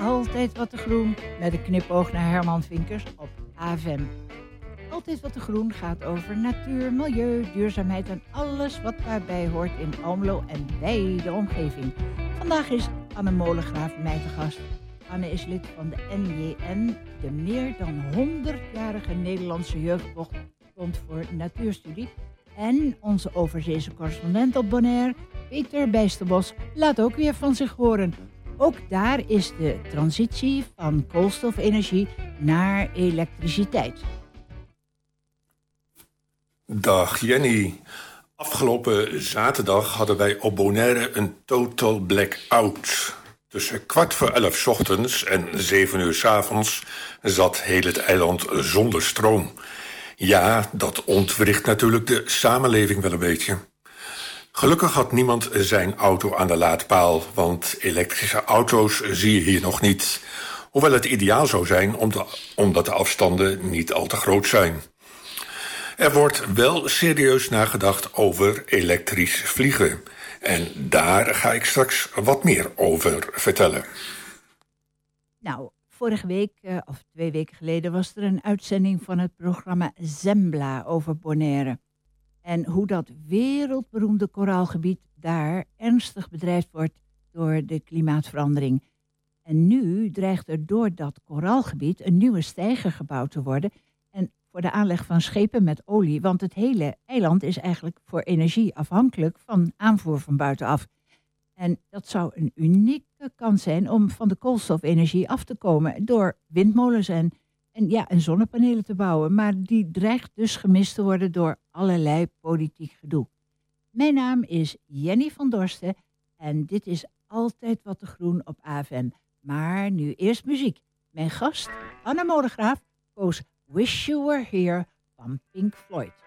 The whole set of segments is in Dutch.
Altijd Wat te Groen met een knipoog naar Herman Vinkers op AFM. Altijd Wat te Groen gaat over natuur, milieu, duurzaamheid en alles wat daarbij hoort in Almelo en bij de omgeving. Vandaag is Anne Molengraaf mij te gast. Anne is lid van de NJN, de meer dan 100-jarige Nederlandse jeugdbond voor natuurstudie. En onze overzeese correspondent op Bonaire, Peter Bijsterbos, laat ook weer van zich horen. Ook daar is de transitie van koolstofenergie naar elektriciteit. Dag Jenny. Afgelopen zaterdag hadden wij op Bonaire een total blackout. Tussen kwart voor elf ochtends en zeven uur s avonds zat heel het eiland zonder stroom. Ja, dat ontwricht natuurlijk de samenleving wel een beetje. Gelukkig had niemand zijn auto aan de laadpaal, want elektrische auto's zie je hier nog niet. Hoewel het ideaal zou zijn omdat de afstanden niet al te groot zijn. Er wordt wel serieus nagedacht over elektrisch vliegen. En daar ga ik straks wat meer over vertellen. Nou, vorige week, eh, of twee weken geleden, was er een uitzending van het programma Zembla over Bonaire. En hoe dat wereldberoemde koraalgebied daar ernstig bedreigd wordt door de klimaatverandering. En nu dreigt er door dat koraalgebied een nieuwe steiger gebouwd te worden. En voor de aanleg van schepen met olie. Want het hele eiland is eigenlijk voor energie afhankelijk van aanvoer van buitenaf. En dat zou een unieke kans zijn om van de koolstofenergie af te komen door windmolens en en, ja, en zonnepanelen te bouwen. Maar die dreigt dus gemist te worden door allerlei politiek gedoe. Mijn naam is Jenny van Dorsten en dit is altijd wat te groen op AFM. Maar nu eerst muziek. Mijn gast, Anne Modegraaf, koos Wish You Were Here van Pink Floyd.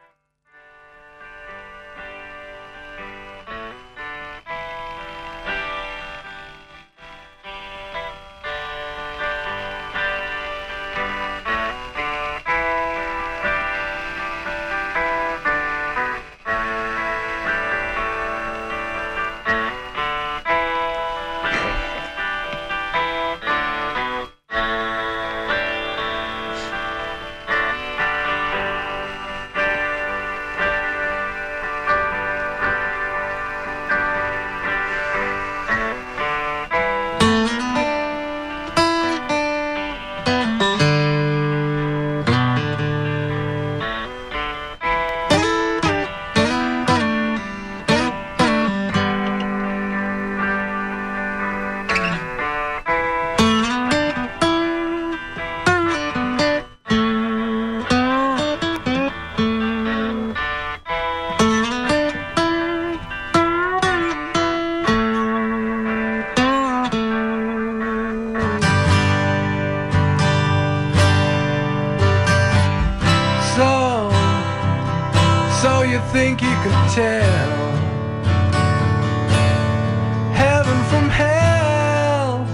Heaven from hell.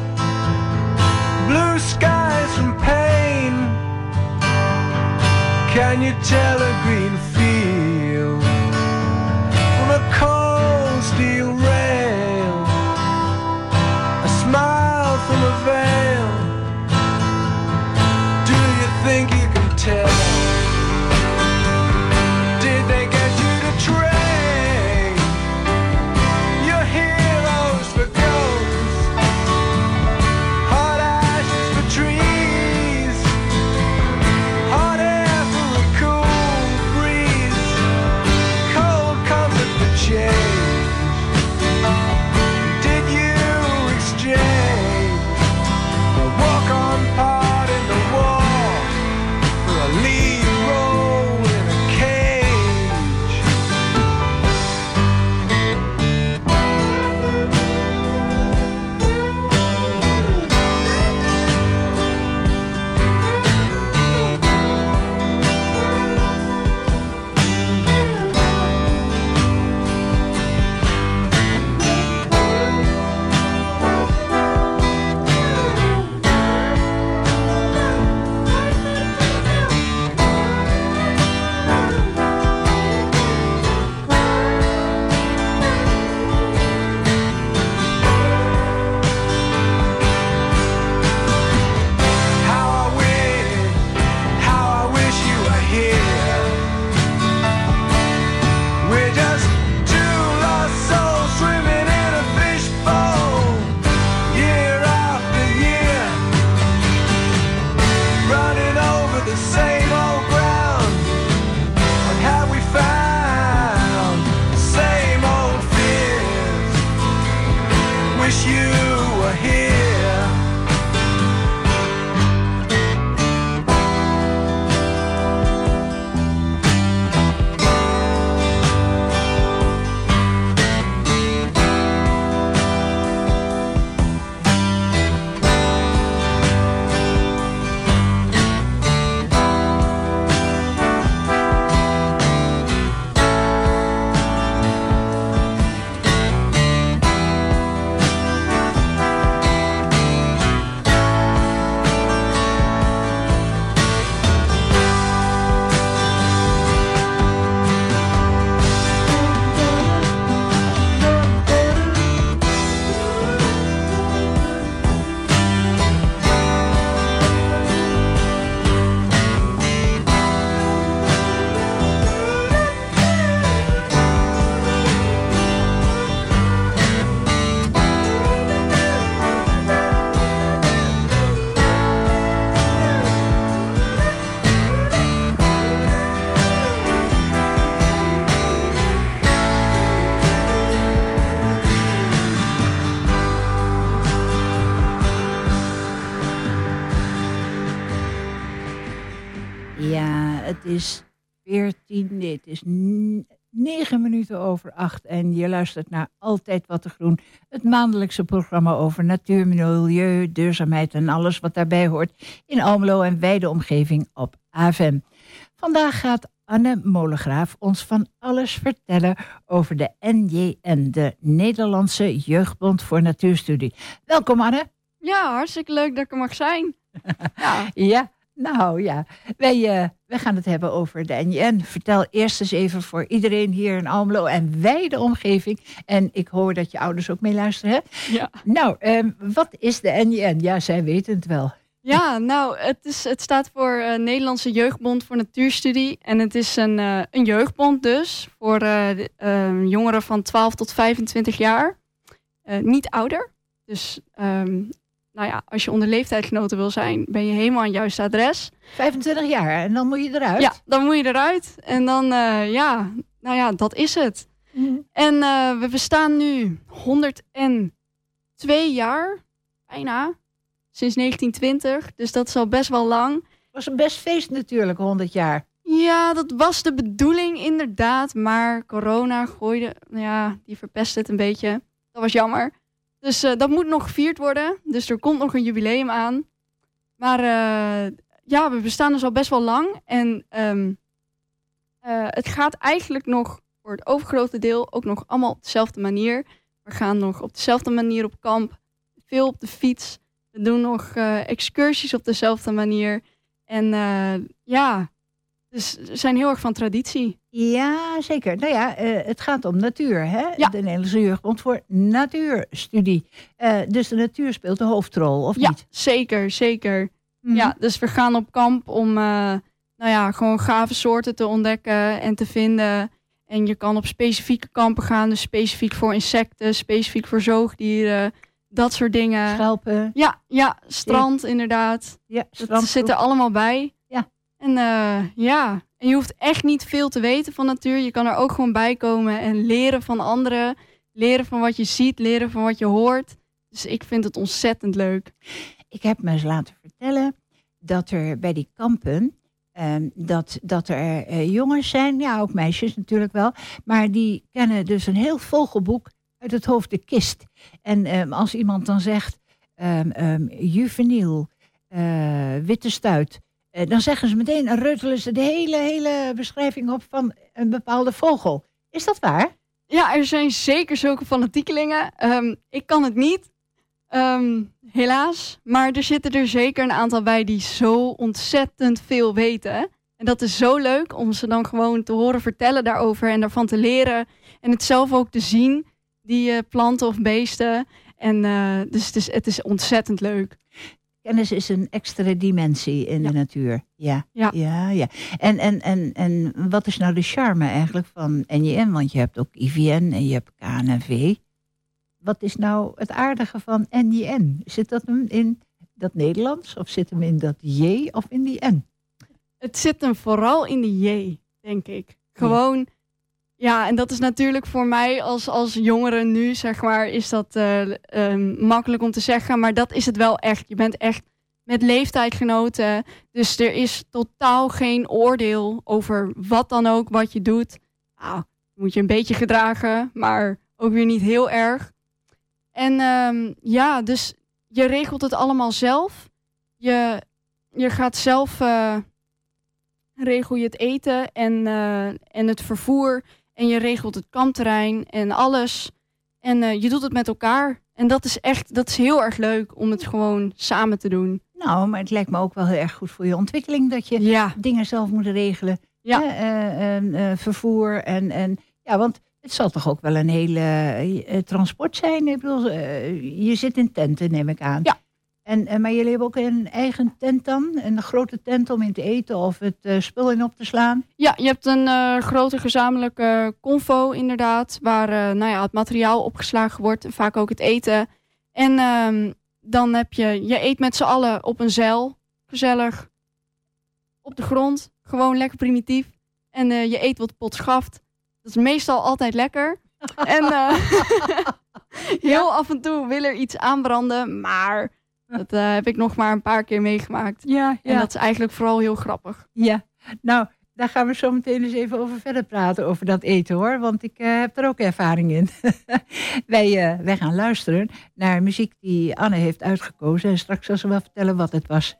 Blue skies from pain. Can you tell a green is 14, nee, het is 9 minuten over 8 en je luistert naar Altijd Wat te Groen. Het maandelijkse programma over natuur, milieu, duurzaamheid en alles wat daarbij hoort in Almelo en wijde omgeving op AFM. Vandaag gaat Anne Molengraaf ons van alles vertellen over de NJN, de Nederlandse Jeugdbond voor Natuurstudie. Welkom Anne. Ja, hartstikke leuk dat ik er mag zijn. ja. ja. Nou ja, wij, uh, wij gaan het hebben over de NJN. Vertel eerst eens even voor iedereen hier in Almelo en wij de omgeving. En ik hoor dat je ouders ook meeluisteren, hè? Ja. Nou, um, wat is de NJN? Ja, zij weten het wel. Ja, nou, het, is, het staat voor uh, Nederlandse Jeugdbond voor Natuurstudie. En het is een, uh, een jeugdbond dus voor uh, jongeren van 12 tot 25 jaar. niet ouder. Dus um, nou ja, als je onder leeftijdsgenoten wil zijn, ben je helemaal aan het juiste adres. 25 jaar en dan moet je eruit? Ja, dan moet je eruit. En dan, uh, ja, nou ja, dat is het. Mm. En uh, we bestaan nu 102 jaar, bijna, sinds 1920. Dus dat is al best wel lang. Was een best feest natuurlijk, 100 jaar. Ja, dat was de bedoeling inderdaad. Maar corona gooide, nou ja, die verpest het een beetje. Dat was jammer. Dus uh, dat moet nog gevierd worden. Dus er komt nog een jubileum aan. Maar uh, ja, we bestaan dus al best wel lang. En um, uh, het gaat eigenlijk nog voor het overgrote deel ook nog allemaal op dezelfde manier. We gaan nog op dezelfde manier op kamp. Veel op de fiets. We doen nog excursies op dezelfde manier. En ja, dus we zijn heel erg van traditie. Ja, zeker. Nou ja, uh, het gaat om natuur. Hè? Ja. De Nederlandse Jeugdbond voor Natuurstudie. Uh, dus de natuur speelt de hoofdrol, of ja, niet? zeker, zeker. Mm. Ja, dus we gaan op kamp om uh, nou ja, gewoon gave soorten te ontdekken en te vinden. En je kan op specifieke kampen gaan, dus specifiek voor insecten, specifiek voor zoogdieren, dat soort dingen. Schelpen. Ja, ja strand inderdaad. Ja, dat zit er allemaal bij. En uh, ja, en je hoeft echt niet veel te weten van natuur. Je kan er ook gewoon bij komen en leren van anderen. Leren van wat je ziet, leren van wat je hoort. Dus ik vind het ontzettend leuk. Ik heb me eens laten vertellen dat er bij die kampen... Um, dat, dat er uh, jongens zijn, ja ook meisjes natuurlijk wel... maar die kennen dus een heel vogelboek uit het hoofd de kist. En um, als iemand dan zegt um, juveniel, uh, witte stuit... Uh, dan zeggen ze meteen, reutelen ze de hele, hele beschrijving op van een bepaalde vogel. Is dat waar? Ja, er zijn zeker zulke fanatiekelingen. Um, ik kan het niet, um, helaas. Maar er zitten er zeker een aantal bij die zo ontzettend veel weten. En dat is zo leuk om ze dan gewoon te horen vertellen daarover en daarvan te leren. En het zelf ook te zien, die uh, planten of beesten. En uh, dus het is, het is ontzettend leuk. Kennis is een extra dimensie in ja. de natuur. Ja, ja. ja, ja. En, en, en, en wat is nou de charme eigenlijk van NJN? Want je hebt ook IVN en je hebt KNV. Wat is nou het aardige van NJN? Zit dat hem in dat Nederlands of zit hem in dat J of in die N? Het zit hem vooral in de J, denk ik. Gewoon... Ja. Ja, en dat is natuurlijk voor mij als, als jongere nu, zeg maar, is dat uh, um, makkelijk om te zeggen. Maar dat is het wel echt. Je bent echt met leeftijdgenoten. Dus er is totaal geen oordeel over wat dan ook wat je doet. Nou, moet je een beetje gedragen, maar ook weer niet heel erg. En um, ja, dus je regelt het allemaal zelf. Je, je gaat zelf, uh, regel je het eten en, uh, en het vervoer. En je regelt het kampterrein en alles. En uh, je doet het met elkaar. En dat is echt, dat is heel erg leuk om het gewoon samen te doen. Nou, maar het lijkt me ook wel heel erg goed voor je ontwikkeling dat je ja. dingen zelf moet regelen. Ja. Uh, uh, vervoer en, en ja, want het zal toch ook wel een hele transport zijn. Ik bedoel, je zit in tenten, neem ik aan. Ja. En, maar jullie hebben ook een eigen tent dan? Een grote tent om in te eten of het uh, spul in op te slaan? Ja, je hebt een uh, grote gezamenlijke convo inderdaad. Waar uh, nou ja, het materiaal opgeslagen wordt. En vaak ook het eten. En uh, dan heb je, je eet met z'n allen op een zeil. Gezellig. Op de grond. Gewoon lekker primitief. En je eet wat pot schaft. Dat is meestal altijd lekker. en heel ja. af en toe wil er iets aanbranden. Maar... Dat uh, heb ik nog maar een paar keer meegemaakt. Ja, ja. En dat is eigenlijk vooral heel grappig. Ja. Nou, daar gaan we zo meteen eens even over verder praten, over dat eten hoor. Want ik uh, heb er ook ervaring in. wij, uh, wij gaan luisteren naar muziek die Anne heeft uitgekozen. En straks zal ze wel vertellen wat het was.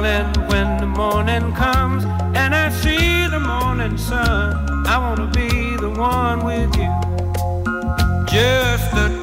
darling, when the morning comes and I see the morning sun, I wanna be the one with you. Just the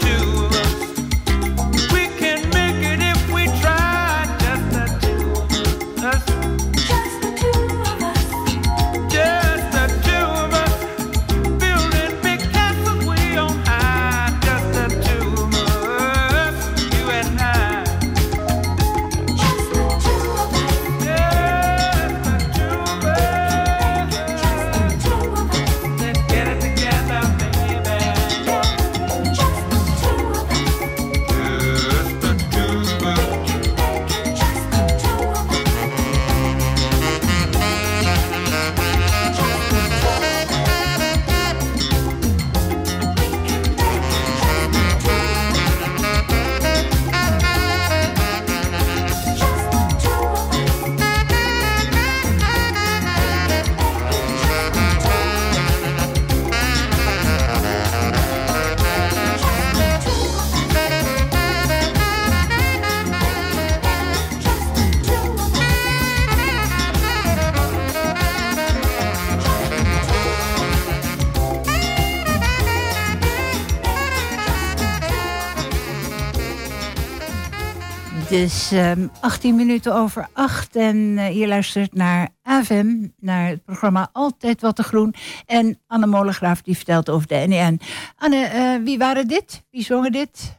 is um, ehm, 18 minuten over 8 en uh, je luistert naar AVM, naar het programma Altijd Wat te Groen. En Anne Molengraaf die vertelt over de NEN. Anne, uh, wie waren dit? Wie zongen dit?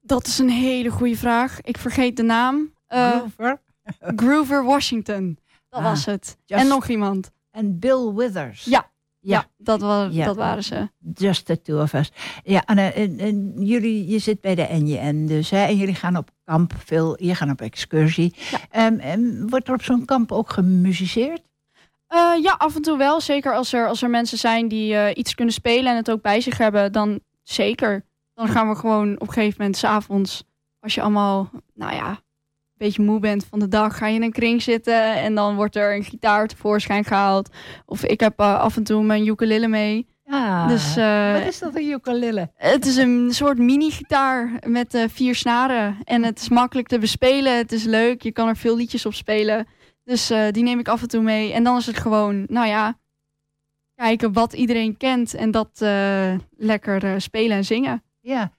Dat is een hele goede vraag. Ik vergeet de naam. Uh, Groover? Groover Washington. Dat ah, was het. En nog iemand. En Bill Withers. Ja, ja, dat, was, dat waren ze. Just the two of us. Ja, en, en jullie, je zit bij de NJN dus, hè, en jullie gaan op kamp veel, je gaat op excursie. Ja. Um, wordt er op zo'n kamp ook gemusiceerd? Uh, ja, af en toe wel. Zeker als er, als er mensen zijn die uh, iets kunnen spelen en het ook bij zich hebben, dan zeker. Dan gaan we gewoon op een gegeven moment s'avonds, als je allemaal, nou ja, beetje moe bent van de dag, ga je in een kring zitten en dan wordt er een gitaar tevoorschijn gehaald. Of ik heb uh, af en toe mijn ukulele mee. Ja, dus, uh, wat is dat, een ukulele? Het is een soort mini-gitaar met uh, vier snaren. En het is makkelijk te bespelen. Het is leuk. Je kan er veel liedjes op spelen. Dus eh, die neem ik af en toe mee. En dan is het gewoon, nou ja, kijken wat iedereen kent en dat eh, lekker eh, spelen en zingen. Ja,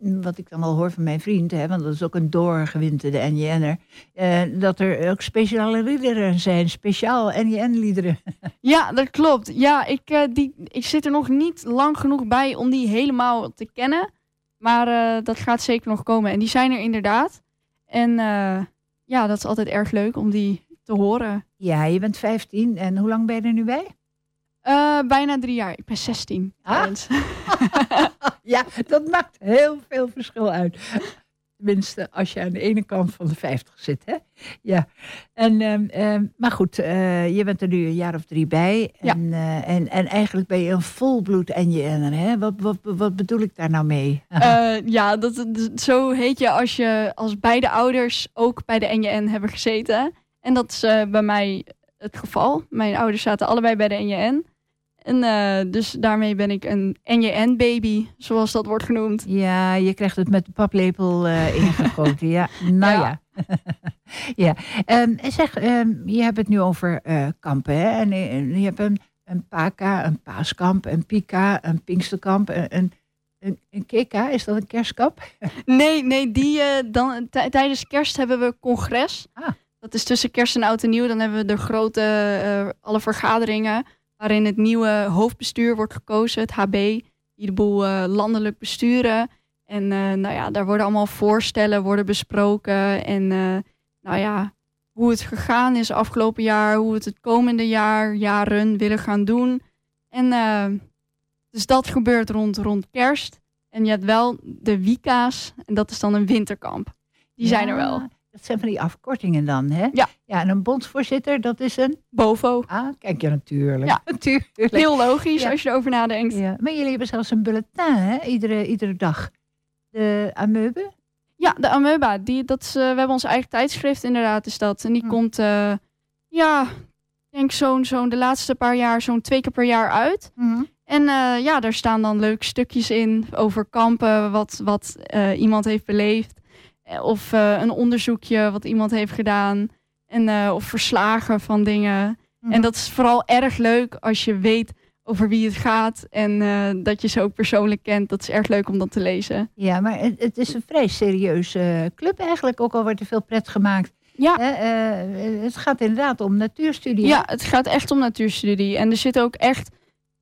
wat ik dan al hoor van mijn vriend, hè, want dat is ook een doorgewinterde NJN'er, eh dat er ook speciale liederen zijn, speciaal NJN-liederen. Ja, dat klopt. Ja, ik, eh, die, ik zit er nog niet lang genoeg bij om die helemaal te kennen. Maar eh, dat gaat zeker nog komen. En die zijn er inderdaad. En eh, ja, dat is altijd erg leuk om die te horen. Ja, je bent 15 en hoe lang ben je er nu bij? Eh, bijna drie jaar. Ik ben 16. Ah. Ja, dat maakt heel veel verschil uit. Tenminste, als je aan de ene kant van de 50 zit. Hè? Ja. En, ehm, ehm, maar goed, eh, je bent er nu een jaar of drie bij. En, eh, en, en eigenlijk ben je een volbloed NJN'er. Hè? Wat, wat, wat bedoel ik daar nou mee? Ja, dat, zo heet je als je als beide ouders ook bij de NJN hebben gezeten. En dat is bij mij het geval. Mijn ouders zaten allebei bij de NJN. En eh, dus daarmee ben ik een NJN-baby, zoals dat wordt genoemd. Ja, je krijgt het met de paplepel eh, ingegoten. ja, nou ja. Ja. ja. Ehm, zeg, ehm, je hebt het nu over eh, kampen. Hè? En, je hebt een, een Paka, een paaskamp, een Pika, een Pinksterkamp, een, een, een, een Keka. Is dat een kerstkamp? Nee, nee, die, dan, tij- tijdens kerst hebben we congres. Ah. Dat is tussen kerst en oud en nieuw. Dan hebben we de grote, alle vergaderingen waarin het nieuwe hoofdbestuur wordt gekozen, het HB, die de boel eh, landelijk besturen. En eh, nou ja, daar worden allemaal voorstellen worden besproken. En eh, nou ja, hoe het gegaan is afgelopen jaar, hoe we het het komende jaar, jaren willen gaan doen. En dus dat gebeurt rond, rond kerst. En je hebt wel de Wika's, en dat is dan een winterkamp. Die zijn er wel. Dat zijn van die afkortingen dan, hè? Ja. Ja, en een bondsvoorzitter, dat is een... Bovo. Ah, kijk, ja, natuurlijk. Ja. natuurlijk. Heel logisch Ja. als je erover nadenkt. Ja. Maar jullie hebben zelfs een bulletin, hè? Iedere, iedere dag. De Ameube? Ja, de Amoeba, die, dat is, eh, we hebben ons eigen tijdschrift inderdaad, is dat. En die Hm. komt, eh, ja, ik denk zo'n zo'n de laatste paar jaar, zo'n twee keer per jaar uit. En eh, ja, daar staan dan leuke stukjes in over kampen, wat, wat iemand heeft beleefd. Eh, Of eh, een onderzoekje wat iemand heeft gedaan. En, eh, of verslagen van dingen. Mhm. En dat is vooral erg leuk als je weet over wie het gaat. En dat je ze ook persoonlijk kent. Dat is erg leuk om dat te lezen. Ja, maar het, het is een vrij serieuze club eigenlijk, ook al wordt er veel pret gemaakt. Ja. Het gaat inderdaad om natuurstudie. Ja, het gaat echt om natuurstudie. En er zit ook echt,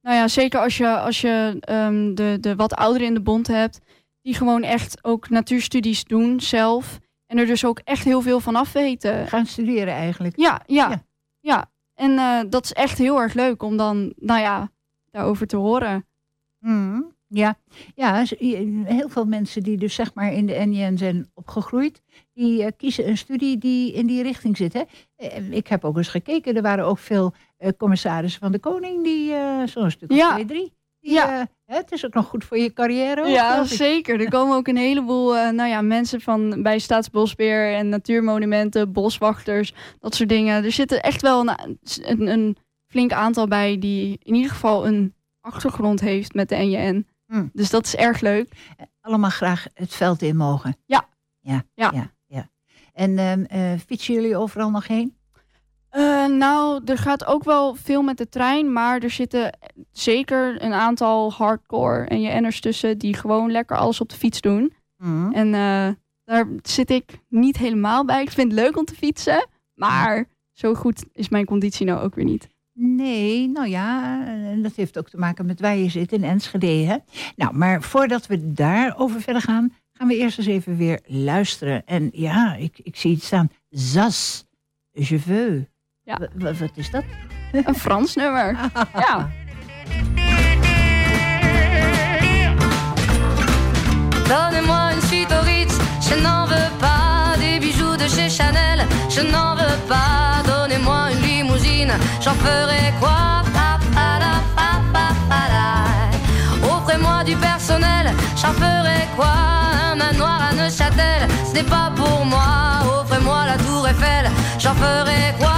nou ja, zeker als je, als je ehm, de, de wat ouderen in de bond hebt, die gewoon echt ook natuurstudies doen zelf. En er dus ook echt heel veel van af weten. Gaan studeren eigenlijk. Ja, ja, Ja. ja. En eh, dat is echt heel erg leuk om dan, nou ja, daarover te horen. Mhm. Ja, ja heel veel mensen die dus zeg maar in de NJN zijn opgegroeid, die eh, kiezen een studie die in die richting zit. Hè? Eh, Ik heb ook eens gekeken, er waren ook veel eh, commissarissen van de koning die zo'n stuk of Ja. twee, drie. Ja. eh, het is ook nog goed voor je carrière. ook, Ja, zeker. Er komen ook een heleboel eh, nou ja, mensen van bij Staatsbosbeheer en natuurmonumenten, boswachters, dat soort dingen. Er zitten echt wel een, een, een flink aantal bij die in ieder geval een achtergrond heeft met de NJN. Hmm. Dus dat is erg leuk. Allemaal graag het veld in mogen. Ja. Ja, Ja. ja, ja. En ehm, eh, fietsen jullie overal nog heen? Eh, nou, er gaat ook wel veel met de trein, maar er zitten zeker een aantal hardcore NJN'ers tussen die gewoon lekker alles op de fiets doen. Mhm. En eh, daar zit ik niet helemaal bij. Ik vind het leuk om te fietsen, maar zo goed is mijn conditie nou ook weer niet. Nee, nou ja, eh, dat heeft ook te maken met waar je zit in Enschede. Hè? Nou, maar voordat we daarover verder gaan, gaan we eerst eens even weer luisteren. En ja, ik, ik zie het staan. Zas, je veux. Ja. Wa- wat is dat? Een Frans nummer. Ja. Donnez-moi une suite au Ritz, je n'en veux pas des bijoux de chez Chanel, je n'en veux pas. Donnez-moi une limousine, j'en ferai quoi? Offrez-moi du personnel, j'en ferai quoi? Un manoir à Neuchâtel, ce n'est pas pour moi. Offrez-moi la tour Eiffel, j'en ferai quoi?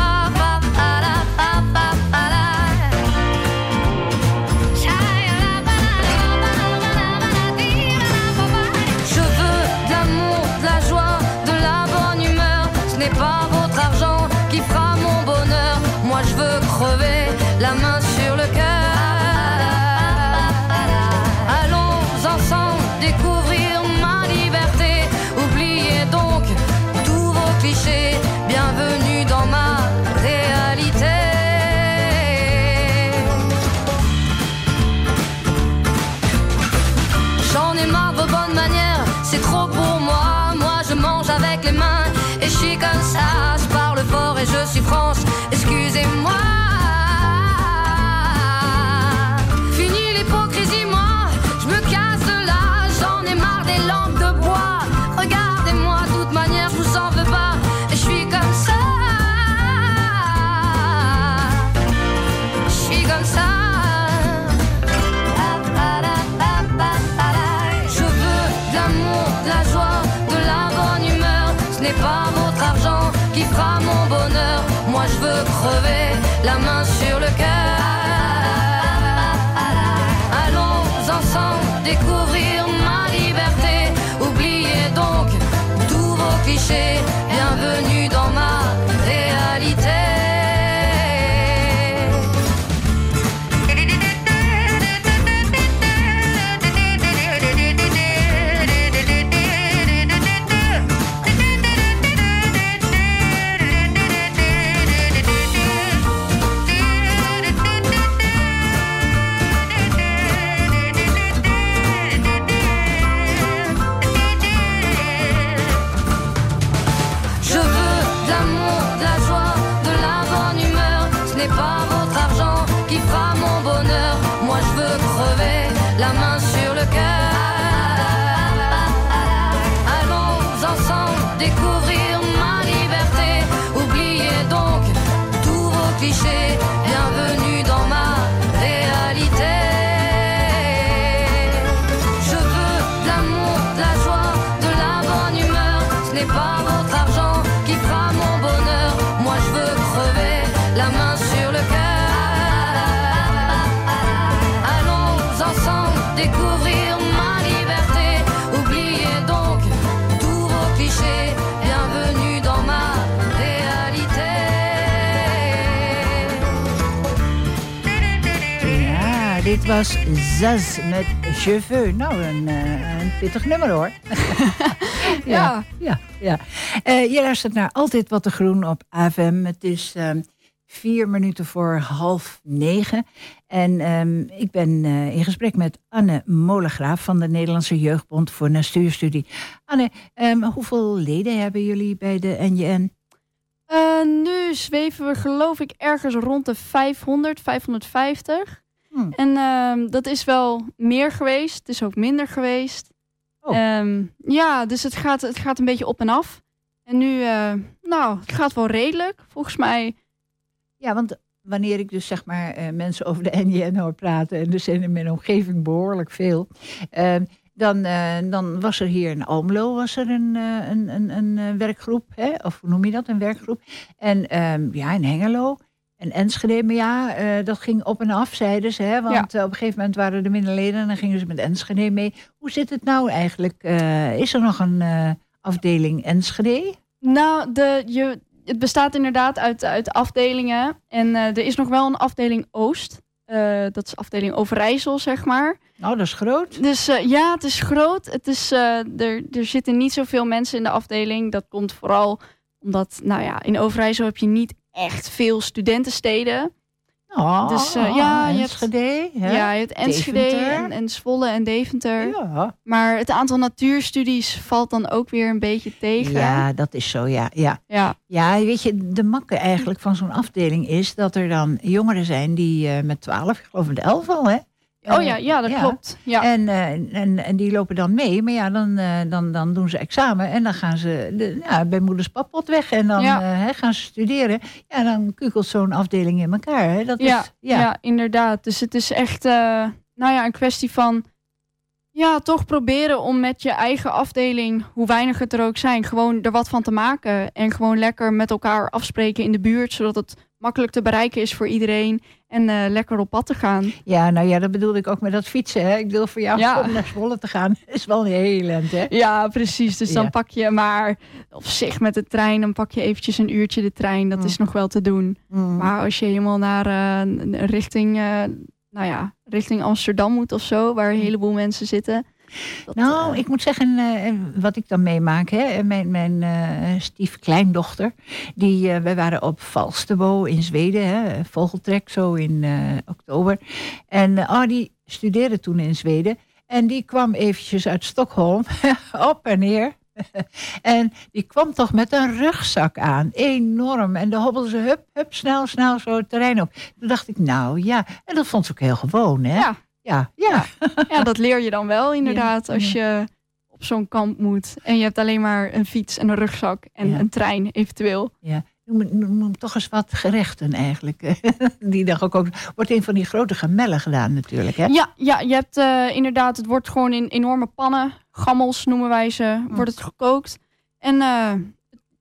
Was Zaz met Cheveux. Nou, een, eh, een pittig nummer hoor. Ja. ja, ja. Eh, je luistert naar Altijd Wat te Groen op AFM. Het is ehm, vier minuten voor half negen. En ehm, ik ben eh, in gesprek met Anne Molengraaf van de Nederlandse Jeugdbond voor Natuurstudie. Anne, ehm, hoeveel leden hebben jullie bij de NJN? Nu zweven we geloof ik ergens rond de 500, 550. Hmm. En ehm, dat is wel meer geweest. Het is ook minder geweest. Oh. Ehm, ja, dus het gaat, het gaat een beetje op en af. En nu, eh, nou, het gaat wel redelijk. Volgens mij, Ja, want wanneer ik dus zeg maar eh, mensen over de NJN hoor praten, en zijn in mijn omgeving behoorlijk veel, eh, dan, eh, dan was er hier in Almelo was er een, een, een, een werkgroep, hè? of hoe noem je dat, een werkgroep. En ehm, ja, in Hengelo en Enschede, maar ja, eh, dat ging op en af, zeiden ze. Hè? Want eh, op een gegeven moment waren er minder leden en dan gingen ze met Enschede mee. Hoe zit het nou eigenlijk? Eh, is er nog een afdeling Enschede? nou, de, je, het bestaat inderdaad uit, uit afdelingen. En er is nog wel een afdeling Oost. Dat is afdeling Overijssel, zeg maar. Nou, dat is groot. Dus ja, het is groot. Het is, er, er zitten niet zoveel mensen in de afdeling. Dat komt vooral omdat, nou ja, in Overijssel heb je niet echt veel studentensteden. Oh, Dus, eh, ja, je hebt- Enschede. hè? Ja, je hebt Enschede en, en Zwolle en Deventer. Ja. Maar het aantal natuurstudies valt dan ook weer een beetje tegen. ja, dat is zo, ja. ja. ja. Ja, weet je, de makke eigenlijk van zo'n afdeling is dat er dan jongeren zijn die eh, met 12, ik geloof met 11 al, hè? Oh ja, ja, dat ja. klopt. Ja. En, eh, en, en die lopen dan mee, maar ja, dan, eh, dan, dan doen ze examen en dan gaan ze de, ja, bij moeders pappot weg en dan Ja. eh, gaan ze studeren. Ja, dan kukelt zo'n afdeling in elkaar. Hè? Dat ja, is, ja. ja. inderdaad. Dus het is echt, eh, nou ja, een kwestie van, ja, toch proberen om met je eigen afdeling, hoe weinig het er ook zijn, gewoon er wat van te maken. En gewoon lekker met elkaar afspreken in de buurt, zodat het makkelijk te bereiken is voor iedereen. En eh, lekker op pad te gaan. ja, nou ja, dat bedoelde ik ook met dat fietsen. Hè? Ik bedoel, voor jou Ja. om naar Zwolle te gaan is wel een heel eind, hè? Ja, precies. Dus dan pak je maar op zich met de trein, dan pak je eventjes een uurtje de trein. Dat Mm. is nog wel te doen. Mm. Maar als je helemaal naar eh, richting, eh, nou ja, richting Amsterdam moet of zo, waar een heleboel mensen zitten. Dat, Nou, eh, ik moet zeggen, eh, wat ik dan meemaak, hè, mijn, mijn eh stief kleindochter, die, eh, wij waren op Falsterbo in Zweden, hè, vogeltrek, zo in eh, oktober. En eh, oh, die studeerde toen in Zweden. En die kwam eventjes uit Stockholm, op en neer. en die kwam toch met een rugzak aan, enorm. En dan hobbelde ze hup, hup, snel, snel zo het terrein op. Toen dacht ik, nou ja, en dat vond ze ook heel gewoon, hè? Ja. Ja, ja. ja, dat leer je dan wel inderdaad Ja, als je op zo'n kamp moet. En je hebt alleen maar een fiets en een rugzak en Ja. een trein eventueel. Noem, noem, noem toch eens wat gerechten eigenlijk. Die dag ook, ook wordt in van die grote gemellen gedaan natuurlijk. Hè? Ja, ja, je hebt eh, inderdaad, het wordt gewoon in enorme pannen, gammels noemen wij ze, wordt het gekookt. En eh,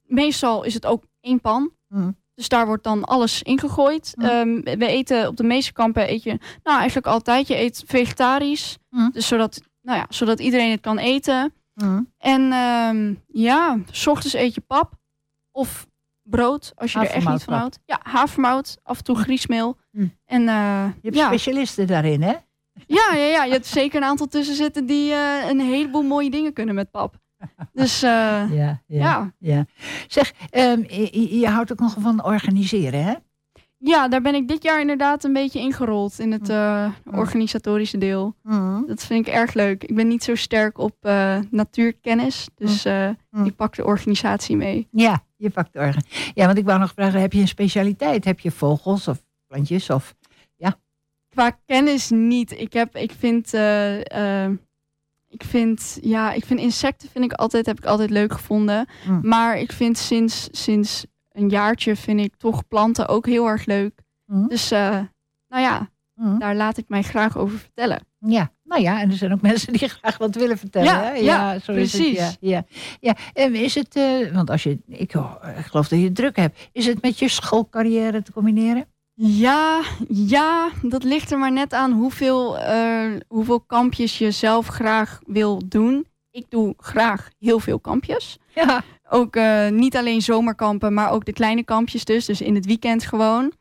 meestal is het ook één pan. Mm. Dus daar wordt dan alles ingegooid. Mm. We eten op de meeste kampen eet je, nou eigenlijk altijd, je eet vegetarisch. Mm. Dus zodat, nou ja, zodat iedereen het kan eten. Mm. En ehm, ja, s ochtends eet je pap of brood, als je er echt niet van houdt. Ja, havermout, af en toe griesmeel. Mm. En eh, Je hebt ja. specialisten daarin, hè? Ja, ja, ja, je hebt zeker een aantal tussen zitten die eh, een heleboel mooie dingen kunnen met pap. Dus eh, Ja, ja. ja. ja. Zeg, ehm, je, je houdt ook nog van organiseren, hè? ja, daar ben ik dit jaar inderdaad een beetje ingerold in het eh, organisatorische deel. Dat vind ik erg leuk. Ik ben niet zo sterk op eh, natuurkennis, dus eh, Mm. ik pak de organisatie mee. Ja, je pakt de orgen. Ja, want ik wou nog vragen, heb je een specialiteit? Heb je vogels of plantjes? Of... Qua kennis niet. Ik heb, ik vind, ik vind, ja, ik vind insecten vind ik altijd, heb ik altijd leuk gevonden. Mm. Maar ik vind sinds, sinds een jaartje vind ik toch planten ook heel erg leuk. Mm. Dus, eh, nou ja, Mm. daar laat ik mij graag over vertellen. Ja, nou ja, en er zijn ook mensen die graag wat willen vertellen. Ja, hè? ja, zo is het. precies. Ja, ja. ja. En is het, eh, want als je, ik, oh, ik geloof dat je druk hebt, is het met je schoolcarrière te combineren? Ja, ja, dat ligt er maar net aan hoeveel, eh, hoeveel kampjes je zelf graag wil doen. Ik doe graag heel veel kampjes. Ja. Ook eh, niet alleen zomerkampen, maar ook de kleine kampjes dus. Dus in het weekend gewoon.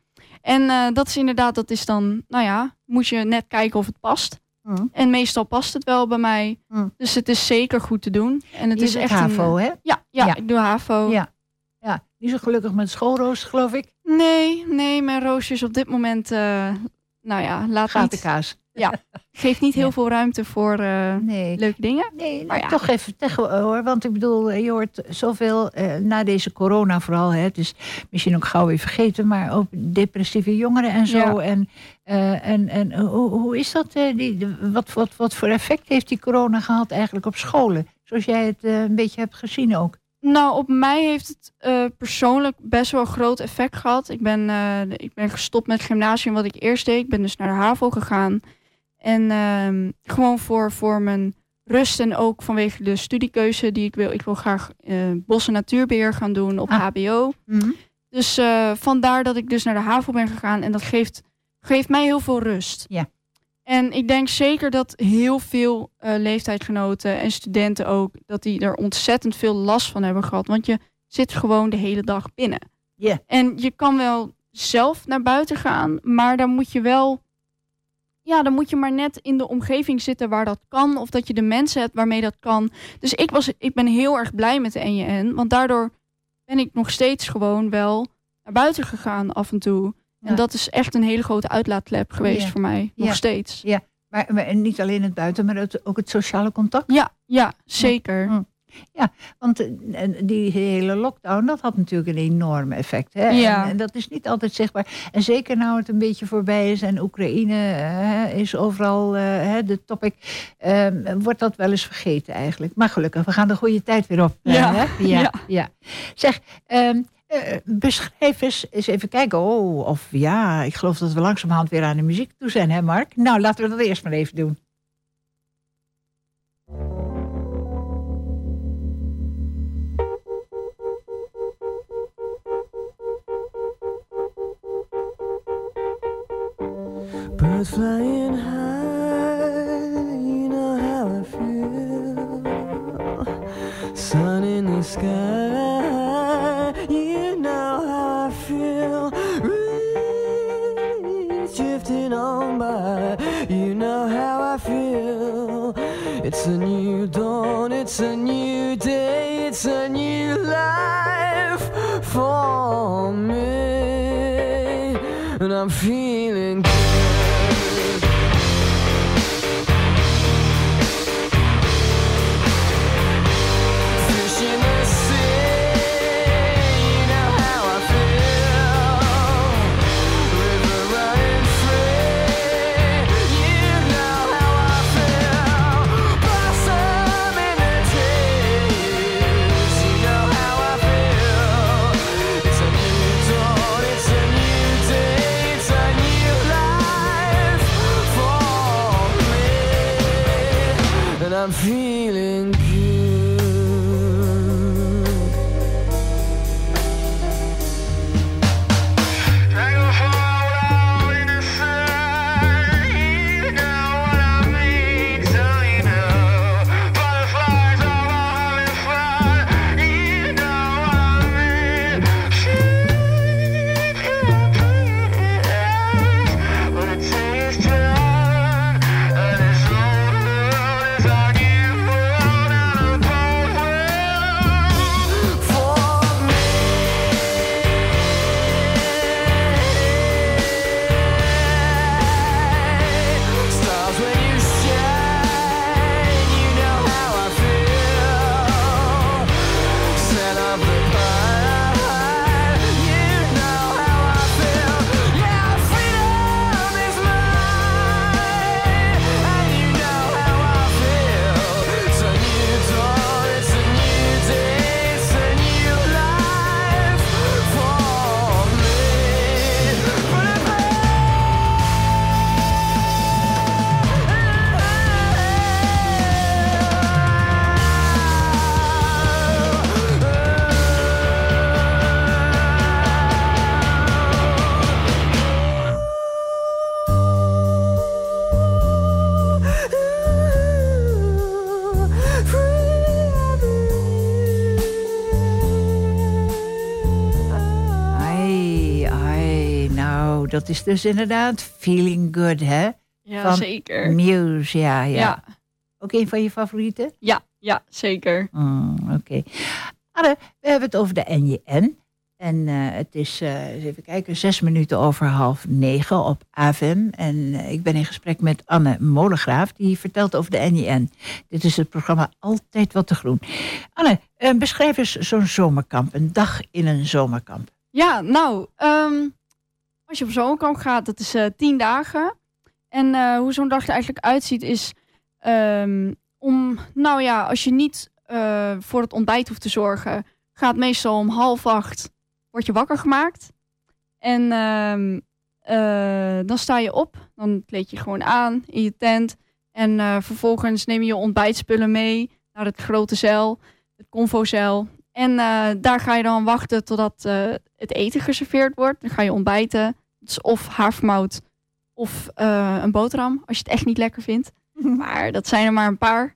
En eh, dat is inderdaad, dat is dan, nou ja, moet je net kijken of het past. Mm. En meestal past het wel bij mij. Mm. Dus het is zeker goed te doen. En het je is echt HAVO, een, hè? ja, ja, Ja. ik doe HAVO. Ja. Ja, niet zo gelukkig met schoolrooster, geloof ik. Nee, nee, mijn roosjes op dit moment, eh, nou ja, laat Gaat de kaas. geeft niet heel Ja. veel ruimte voor eh, Nee. leuke dingen. Nee, Maar nou, ja. toch even tegen hoor. Want ik bedoel, je hoort zoveel eh, na deze corona vooral. Hè, het is misschien ook gauw weer vergeten, maar ook depressieve jongeren en zo. Ja. En, eh, en, en hoe, hoe is dat? eh, die, wat, wat, wat voor effect heeft die corona gehad eigenlijk op scholen? Zoals jij het eh, een beetje hebt gezien ook. Nou, op mij heeft het eh, persoonlijk best wel een groot effect gehad. Ik ben, eh, ik ben gestopt met gymnasium wat ik eerst deed. Ik ben dus naar de HAVO gegaan. En ehm, gewoon voor, voor mijn rust en ook vanwege de studiekeuze die ik wil. Ik wil graag eh bos- en natuurbeheer gaan doen op Ah. HBO. Dus vandaar dat ik dus naar de HAVO ben gegaan. En dat geeft, geeft mij heel veel rust. Ja. En ik denk zeker dat heel veel eh, leeftijdsgenoten en studenten ook... dat die er ontzettend veel last van hebben gehad. Want je zit gewoon de hele dag binnen. Ja. En je kan wel zelf naar buiten gaan, maar dan moet je wel... Ja, dan moet je maar net in de omgeving zitten waar dat kan. Of dat je de mensen hebt waarmee dat kan. Dus ik, was, ik ben heel erg blij met de NJN. Want daardoor ben ik nog steeds gewoon wel naar buiten gegaan af en toe. Ja. En dat is echt een hele grote uitlaatklep geweest Ja. voor mij. Nog Ja. steeds. Maar, maar niet alleen het buiten, maar ook het sociale contact. Ja, ja, zeker. Hm. Want eh, die hele lockdown, dat had natuurlijk een enorm effect. Hè? Ja. En, en dat is niet altijd zichtbaar. En zeker nou het een beetje voorbij is en Oekraïne eh, is overal eh, hè, de topic, eh, wordt dat wel eens vergeten eigenlijk. Maar gelukkig, we gaan de goede tijd weer op. eh, Ja. hè? ja, Ja. ja. Zeg, ehm, eh, beschrijf eens, eens even kijken. Oh, of ja, ik geloof dat we langzamerhand weer aan de muziek toe zijn, hè Mark? Nou, laten we dat eerst maar even doen. Birds flying high, you know how I feel. Sun in the sky, It's a new dawn, it's a new day, it's a new life for me. And I'm feeling dat is dus inderdaad Feeling Good, hè? Ja, Van zeker. Muse, ja, ja. Ja. Ook een van je favorieten? Ja, ja, zeker. Mm, Oké. Anne, we hebben het over de NJN. En eh, het is, eh, even kijken, zes minuten over half negen op AVM. En eh, ik ben in gesprek met Anne Molengraaf, die vertelt over de NJN. Dit is het programma Altijd Wat te Groen. Anne, beschrijf eens zo'n zomerkamp, een dag in een zomerkamp. Ja, nou, ehm, als je op zomerkamp gaat, dat is eh, tien dagen. En eh, hoe zo'n dag er eigenlijk uitziet is ehm, om, nou ja, als je niet eh, voor het ontbijt hoeft te zorgen, gaat meestal om half acht, word je wakker gemaakt. En ehm, eh, dan sta je op, dan kleed je gewoon aan in je tent. En vervolgens neem je je ontbijtspullen mee naar het grote zeil, het convozeil. En daar ga je dan wachten totdat het eten geserveerd wordt. Dan ga je ontbijten. Is of havermout of eh, een boterham, als je het echt niet lekker vindt. Maar dat zijn er maar een paar.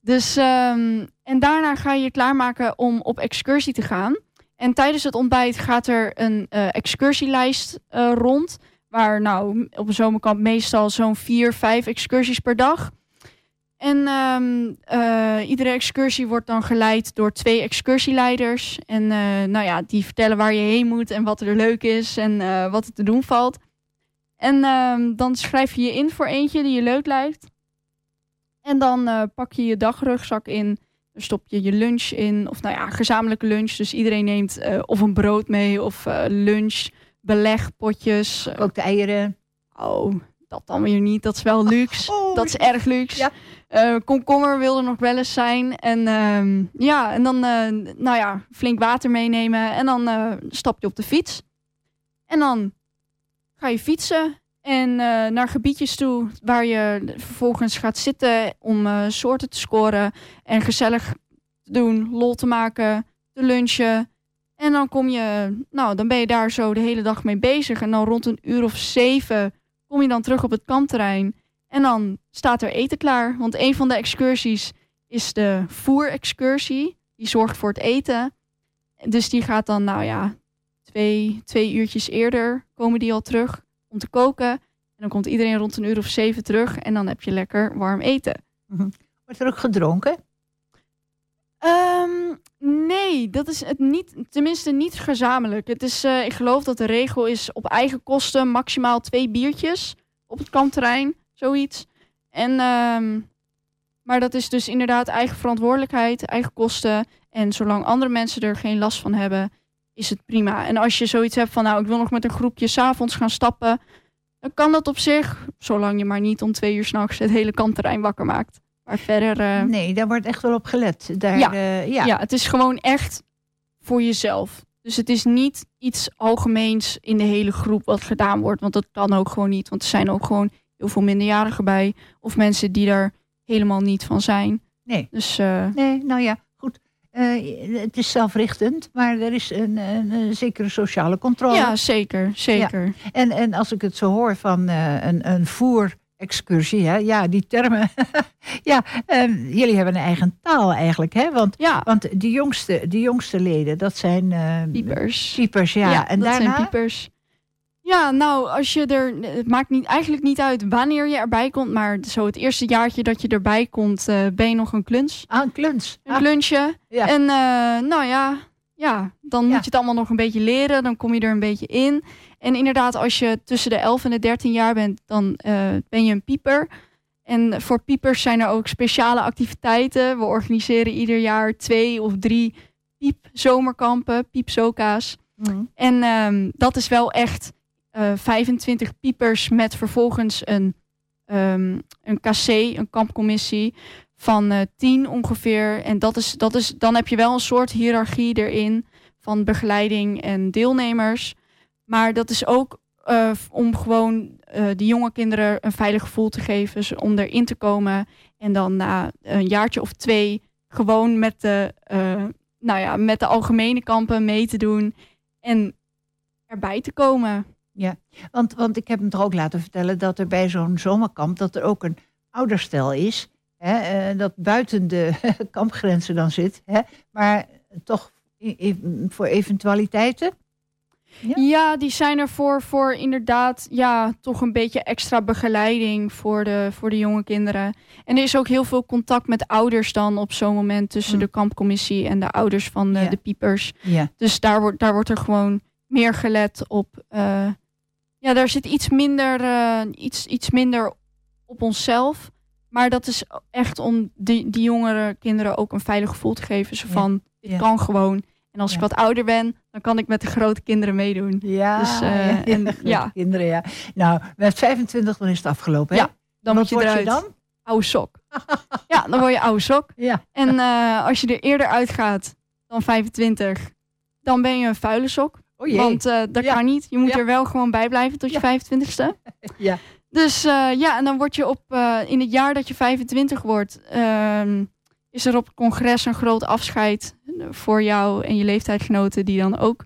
Dus, ehm, en daarna ga je je klaarmaken om op excursie te gaan. En tijdens het ontbijt gaat er een eh, excursielijst eh, rond. Waar nou op een zomerkamp meestal zo'n vier, vijf excursies per dag. En ehm, eh, iedere excursie wordt dan geleid door twee excursieleiders. En eh, nou ja, die vertellen waar je heen moet en wat er leuk is en eh, wat er te doen valt. En ehm, dan schrijf je je in voor eentje die je leuk lijkt. En dan pak je je dagrugzak in. Dan stop je je lunch in. Of nou ja, gezamenlijke lunch. Dus iedereen neemt of een brood mee of lunch, beleg, potjes. Ook de eieren. Oh, dat dan weer niet. Dat is wel luxe. Oh, dat is erg luxe. Ja. Eh, komkommer wil er nog wel eens zijn. En ehm, ja, en dan eh, nou ja, flink water meenemen. En dan eh, stap je op de fiets. En dan ga je fietsen. En naar gebiedjes toe waar je vervolgens gaat zitten om soorten te scoren. En gezellig te doen, lol te maken, te lunchen. En dan kom je, nou, dan ben je daar zo de hele dag mee bezig. En dan rond een uur of zeven kom je dan terug op het kampterrein. En dan staat er eten klaar. Want een van de excursies is de voerexcursie. Die zorgt voor het eten. Dus die gaat dan, nou ja, twee, twee uurtjes eerder komen die al terug om te koken. En dan komt iedereen rond een uur of zeven terug. En dan heb je lekker warm eten. Wordt er ook gedronken? Ehm, nee, dat is het niet. Tenminste, niet gezamenlijk. Het is, eh, ik geloof dat de regel is op eigen kosten maximaal twee biertjes op het kampterrein, zoiets. En, ehm, maar dat is dus inderdaad eigen verantwoordelijkheid, eigen kosten. En zolang andere mensen er geen last van hebben, is het prima. En als je zoiets hebt van, nou, ik wil nog met een groepje s'avonds gaan stappen, dan kan dat op zich, zolang je maar niet om twee uur s'nachts het hele kampterrein wakker maakt. Maar verder. eh, Nee, daar wordt echt wel op gelet. Daar, Ja. eh, ja. ja. het is gewoon echt voor jezelf. Dus het is niet iets algemeens in de hele groep wat gedaan wordt. Want dat kan ook gewoon niet. Want er zijn ook gewoon heel veel minderjarigen bij. Of mensen die daar helemaal niet van zijn. Nee. Dus eh, Nee, nou ja, goed. Eh, het is zelfrichtend, maar er is een, een, een zekere sociale controle. ja, zeker. Zeker. En, en als ik het zo hoor van eh, een, een voerexcursie, hè, ja, die termen. ja, eh, jullie hebben een eigen taal eigenlijk, hè? Want, Ja, want die, jongste, jongste leden, dat zijn eh, piepers. piepers, ja. en dat daarna? zijn piepers. Ja, nou, als je er. Het maakt niet, eigenlijk niet uit wanneer je erbij komt. Maar zo het eerste jaartje dat je erbij komt, eh, ben je nog een kluns. Ah, een kluns. Een Ah, klunsje. Ja. En eh, nou ja, ja dan Ja. moet je het allemaal nog een beetje leren. Dan kom je er een beetje in. En inderdaad, als je tussen de 11 en de 13 jaar bent, dan eh, ben je een pieper. En voor piepers zijn er ook speciale activiteiten. We organiseren ieder jaar twee of drie piepzomerkampen, piepzoka's. mm. En ehm, dat is wel echt eh 25 piepers met vervolgens een, ehm, een KC, een kampcommissie van eh 10 ongeveer. En dat is, dat is, dan heb je wel een soort hiërarchie erin van begeleiding en deelnemers. Maar dat is ook eh, om gewoon eh die jonge kinderen een veilig gevoel te geven, ze- om erin te komen. En dan na een jaartje of twee gewoon met de, eh, nou ja, met de algemene kampen mee te doen en erbij te komen. Want, want ik heb hem toch ook laten vertellen dat er bij zo'n zomerkamp dat er ook een ouderstel is. Hè, eh, dat buiten de kampgrenzen dan zit. Hè, maar toch i- i- voor eventualiteiten. Ja? Ja, die zijn er voor, voor inderdaad ja, toch een beetje extra begeleiding voor de, voor de jonge kinderen. En er is ook heel veel contact met ouders dan op zo'n moment tussen Mm. de kampcommissie en de ouders van de, Ja. de piepers. Ja. Dus daar wordt, daar wordt er gewoon meer gelet op. eh, ja, daar zit iets minder, eh, iets, iets minder op onszelf. Maar dat is echt om die, die jongere kinderen ook een veilig gevoel te geven. Zo Ja. van, dit Ja. kan gewoon. En als ik wat ouder ben, dan kan ik met de grote kinderen meedoen. Ja, Dus, ja, en- grote ja. kinderen, ja. Nou, met 25 dan is het afgelopen, hè? Ja, Dan Wat moet je eruit. dan? Oude sok. ja, dan word je oude sok. Ja. En eh, als je er eerder uitgaat dan 25, dan ben je een vuile sok. Oh jee. Want eh, dat Ja. kan niet. Je moet Ja. er wel gewoon bij blijven tot je Ja. 25ste. Ja. Dus eh, ja, en dan word je op, eh, in het jaar dat je 25 wordt, ehm, is er op het congres een groot afscheid voor jou en je leeftijdsgenoten die dan ook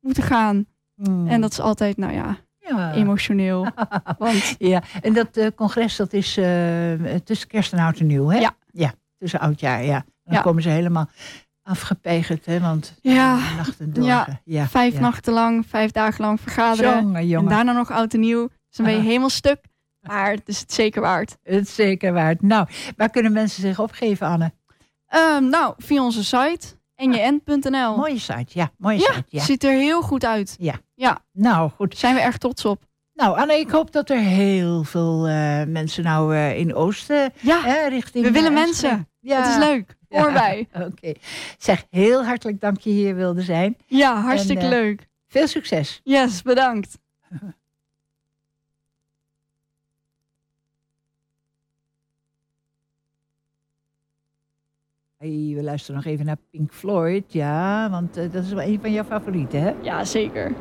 moeten gaan. Hmm. En dat is altijd, nou ja, ja. emotioneel. Want Ja, en dat congres dat is tussen kerst en oud en nieuw, hè? Ja. Ja, tussen oudjaar, ja. Dan Ja. komen ze helemaal afgepegerd, hè? Want Ja. eh, nachten door. Ja. ja. vijf ja. nachten lang, vijf dagen lang vergaderen. Jongen, En daarna nog oud en nieuw. Dus dan ben je Ah. helemaal stuk. Maar het is het zeker waard. Het is zeker waard. Nou, waar kunnen mensen zich opgeven, Anne? Ehm, nou, via onze site njn.nl. Mooie site, ja. Mooie Ja, site, ja. ziet er heel goed uit. Nou, goed. Zijn we erg trots op. Nou, Anne, ik hoop dat er heel veel eh, mensen nou eh, in Oosten Ja, richting... we willen eh, mensen. Ja. Het is leuk. Ja. Hoor bij. Oké. Zeg, heel hartelijk dank je hier wilde zijn. Ja, hartstikke En, eh, leuk. Veel succes. Yes, bedankt. Hey, we luisteren nog even naar Pink Floyd, ja, want eh, dat is wel een van jouw favorieten, hè? Ja, zeker.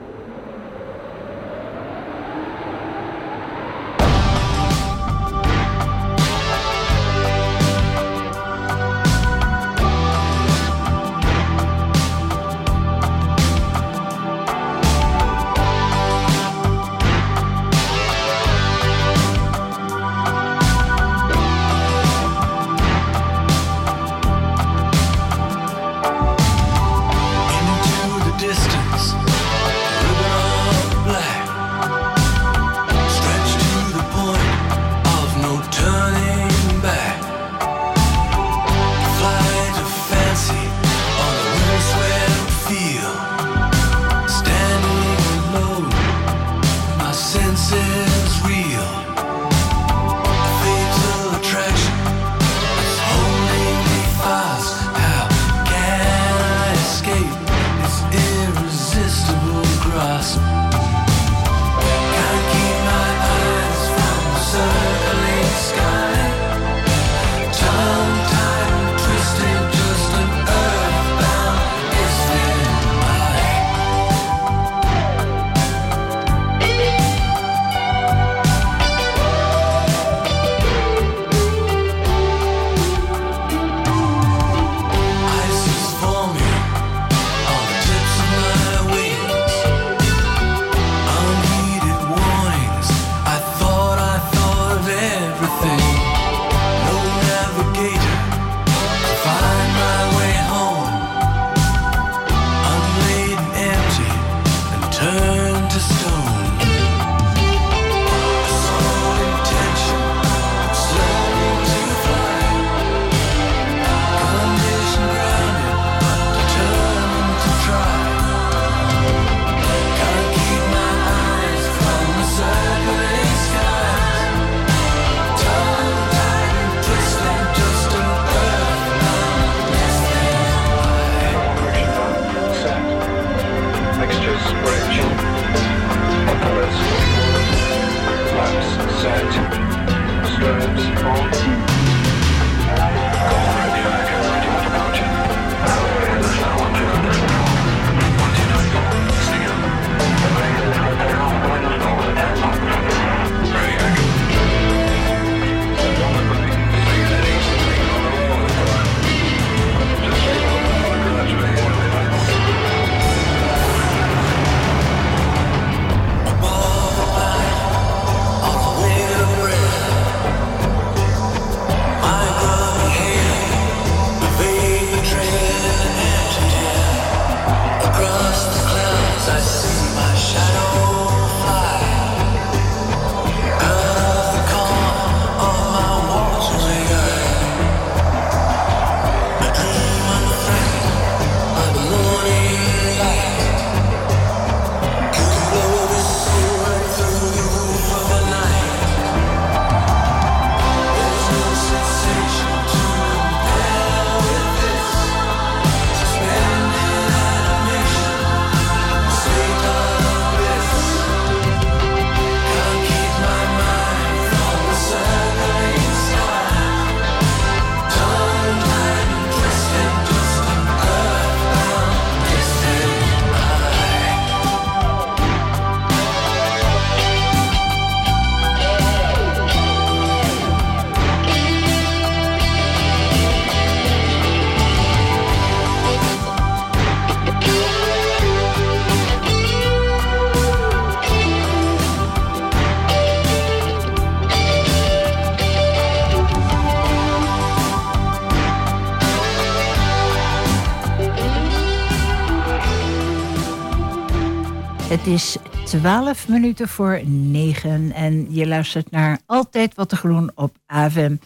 12 minuten voor 9 en je luistert naar Altijd Wat te Groen op AVM. Uh,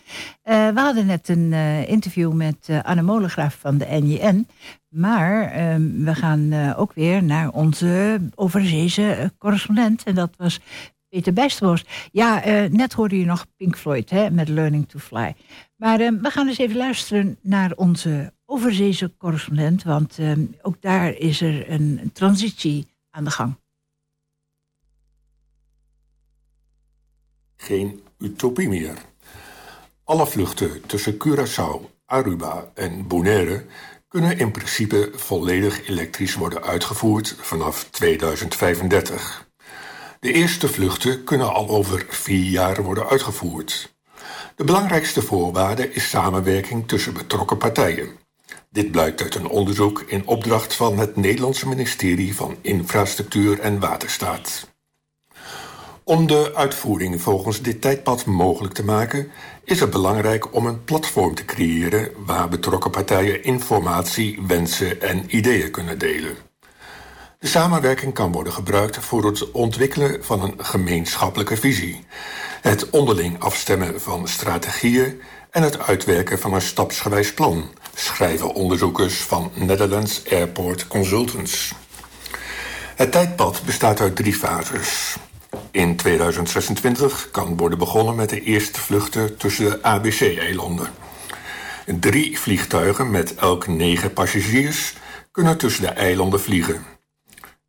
we hadden net een uh, interview met uh, Anne Molengraaf van de NJN. Maar ehm, we gaan ook weer naar onze overzeese correspondent. En dat was Peter Bijsterborst. Ja, net hoorde je nog Pink Floyd hè, met Learning to Fly. Maar ehm, we gaan eens even luisteren naar onze overzeese correspondent. Want ehm, ook daar is er een transitie aan de gang. Geen utopie meer. Alle vluchten tussen Curaçao, Aruba en Bonaire kunnen in principe volledig elektrisch worden uitgevoerd vanaf 2035. De eerste vluchten kunnen al over vier jaar worden uitgevoerd. De belangrijkste voorwaarde is samenwerking tussen betrokken partijen. Dit blijkt uit een onderzoek in opdracht van het Nederlandse ministerie van Infrastructuur en Waterstaat. Om de uitvoering volgens dit tijdpad mogelijk te maken, is het belangrijk om een platform te creëren waar betrokken partijen informatie, wensen en ideeën kunnen delen. De samenwerking kan worden gebruikt voor het ontwikkelen van een gemeenschappelijke visie, het onderling afstemmen van strategieën en het uitwerken van een stapsgewijs plan, schrijven onderzoekers van Netherlands Airport Consultants. Het tijdpad bestaat uit drie fases. In 2026 kan worden begonnen met de eerste vluchten tussen de ABC-eilanden. Drie vliegtuigen met elk negen passagiers kunnen tussen de eilanden vliegen.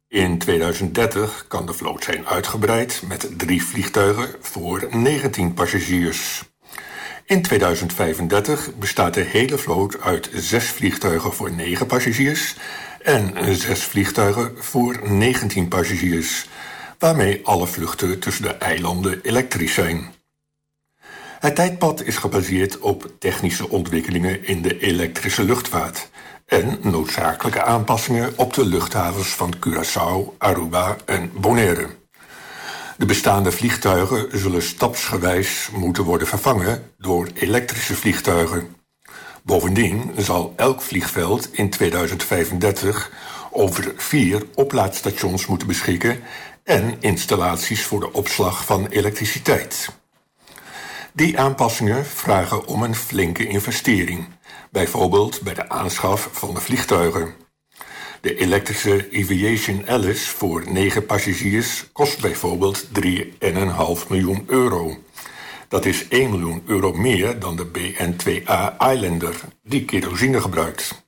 In 2030 kan de vloot zijn uitgebreid met drie vliegtuigen voor 19 passagiers. In 2035 bestaat de hele vloot uit zes vliegtuigen voor 9 passagiers en zes vliegtuigen voor 19 passagiers, waarmee alle vluchten tussen de eilanden elektrisch zijn. Het tijdpad is gebaseerd op technische ontwikkelingen in de elektrische luchtvaart en noodzakelijke aanpassingen op de luchthavens van Curaçao, Aruba en Bonaire. De bestaande vliegtuigen zullen stapsgewijs moeten worden vervangen door elektrische vliegtuigen. Bovendien zal elk vliegveld in 2035 over vier oplaadstations moeten beschikken en installaties voor de opslag van elektriciteit. Die aanpassingen vragen om een flinke investering, bijvoorbeeld bij de aanschaf van de vliegtuigen. De elektrische Aviation Alice voor 9 passagiers kost bijvoorbeeld 3,5 miljoen euro. Dat is 1 miljoen euro meer dan de BN2A Islander, die kerosine gebruikt.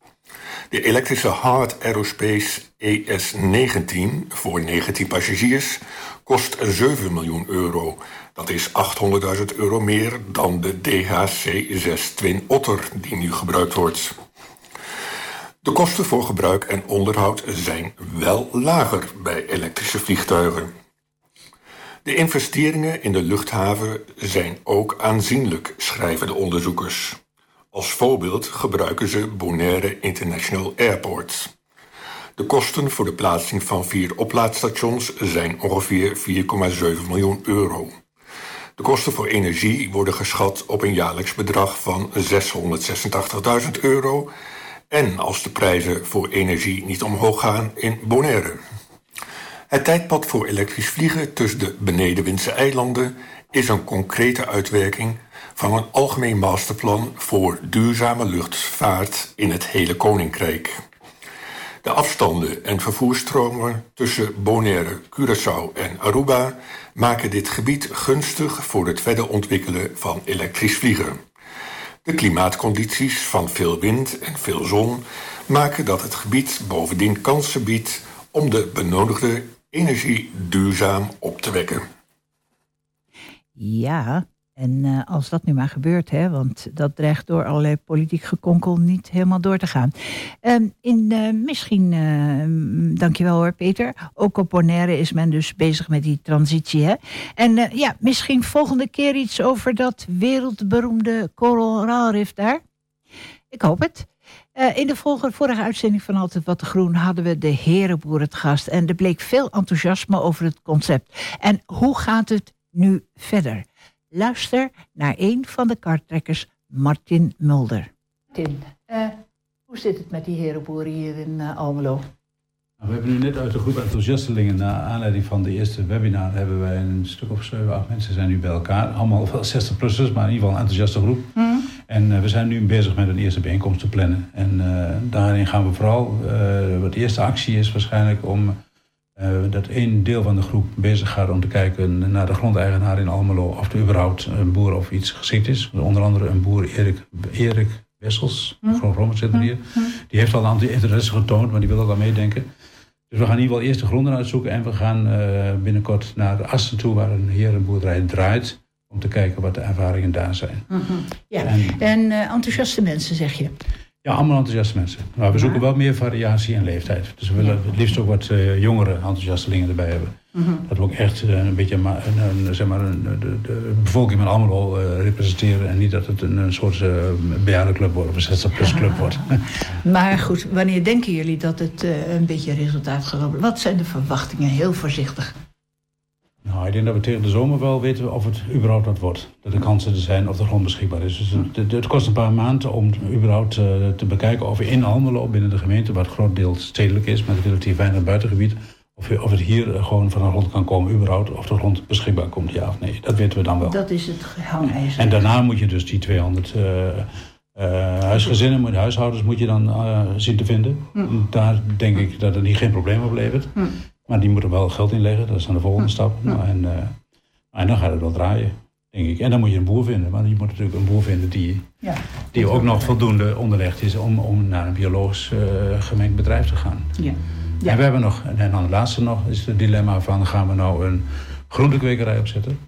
De elektrische Hard Aerospace ES-19 voor 19 passagiers kost 7 miljoen euro. Dat is 800.000 euro meer dan de DHC-6 Twin Otter die nu gebruikt wordt. De kosten voor gebruik en onderhoud zijn wel lager bij elektrische vliegtuigen. De investeringen in de luchthaven zijn ook aanzienlijk, schrijven de onderzoekers. Als voorbeeld gebruiken ze Bonaire International Airport. De kosten voor de plaatsing van vier oplaadstations zijn ongeveer 4,7 miljoen euro. De kosten voor energie worden geschat op een jaarlijks bedrag van 686.000 euro en als de prijzen voor energie niet omhoog gaan in Bonaire. Het tijdpad voor elektrisch vliegen tussen de benedenwindse eilanden is een concrete uitwerking van een algemeen masterplan voor duurzame luchtvaart in het hele koninkrijk. De afstanden en vervoerstromen tussen Bonaire, Curaçao en Aruba maken dit gebied gunstig voor het verder ontwikkelen van elektrisch vliegen. De klimaatcondities van veel wind en veel zon maken dat het gebied bovendien kansen biedt om de benodigde energie duurzaam op te wekken. Ja, en uh, als dat nu maar gebeurt, hè, want dat dreigt door allerlei politiek gekonkel niet helemaal door te gaan. Uh, in, uh, misschien, uh, dankjewel hoor Peter, ook op Bonaire is men dus bezig met die transitie. Hè? En ja, misschien volgende keer iets over dat wereldberoemde koraalrif daar. Ik hoop het. in de vorige uitzending van Altijd Wat de Groen hadden we de herenboer het gast. En er bleek veel enthousiasme over het concept. En hoe gaat het nu verder? Luister naar een van de karttrekkers, Martin Mulder. Martin, uh, hoe zit het met die herenboeren hier in uh, Almelo? We hebben nu net uit de groep enthousiastelingen, naar aanleiding van de eerste webinar, hebben wij een stuk of 7, 8 mensen zijn nu bij elkaar. Allemaal wel 60-plussers, maar in ieder geval een enthousiaste groep. En eh, we zijn nu bezig met een eerste bijeenkomst te plannen. En eh, daarin gaan we vooral, eh wat de eerste actie is waarschijnlijk om eh, dat één deel van de groep bezig gaat om te kijken naar de grondeigenaar in Almelo of er überhaupt een boer of iets geschikt is. Onder andere een boer Erik, Erik Wessels, groot zit er hier. Die heeft al een aantal interesse getoond, maar die wil ook al meedenken. Dus we gaan in ieder geval eerst de gronden uitzoeken en we gaan eh, binnenkort naar de Assen toe waar een herenboerderij draait. Om te kijken wat de ervaringen daar zijn. Ja. En- En eh, enthousiaste mensen, zeg je. Ja, allemaal enthousiaste mensen. Maar we zoeken wel meer variatie in leeftijd. Dus we willen het liefst ook wat eh, jongere enthousiastelingen erbij hebben. Dat we ook echt eh, een beetje een, een, zeg maar een, de, de bevolking van Almelo eh, representeren. En niet dat het een, een soort uh, bejaardenclub wordt of een 60-plus club wordt. Maar goed, wanneer denken jullie dat het een beetje resultaat gaat hebben? Wat zijn de verwachtingen? Heel voorzichtig. Nou, ik denk dat we tegen de zomer wel weten of het überhaupt wat wordt. Dat de kansen er zijn of de grond beschikbaar is. Dus het, kost een paar maanden om überhaupt eh, te bekijken of we in Almelo binnen de gemeente, wat groot deel stedelijk is, met relatief weinig buitengebied, of, of het hier eh, gewoon van de grond kan komen überhaupt, of de grond beschikbaar komt, ja of nee. Dat weten we dan wel. Dat is het hangijzer. En daarna moet je dus die 200 eh, huisgezinnen, huishoudens moet je dan zien te vinden. Daar denk ik dat het niet geen probleem oplevert. Maar die moeten wel geld inleggen, dat is dan de volgende stap. Nou, en, eh, en dan gaat het wel draaien, denk ik. En dan moet je een boer vinden. Maar je moet natuurlijk een boer vinden die, Ja. die ook nog voldoende onderlegd is om, om naar een biologisch eh, gemengd bedrijf te gaan. Ja. En we hebben nog, en dan het laatste nog, is het dilemma van gaan we nou een groentekwekerij opzetten?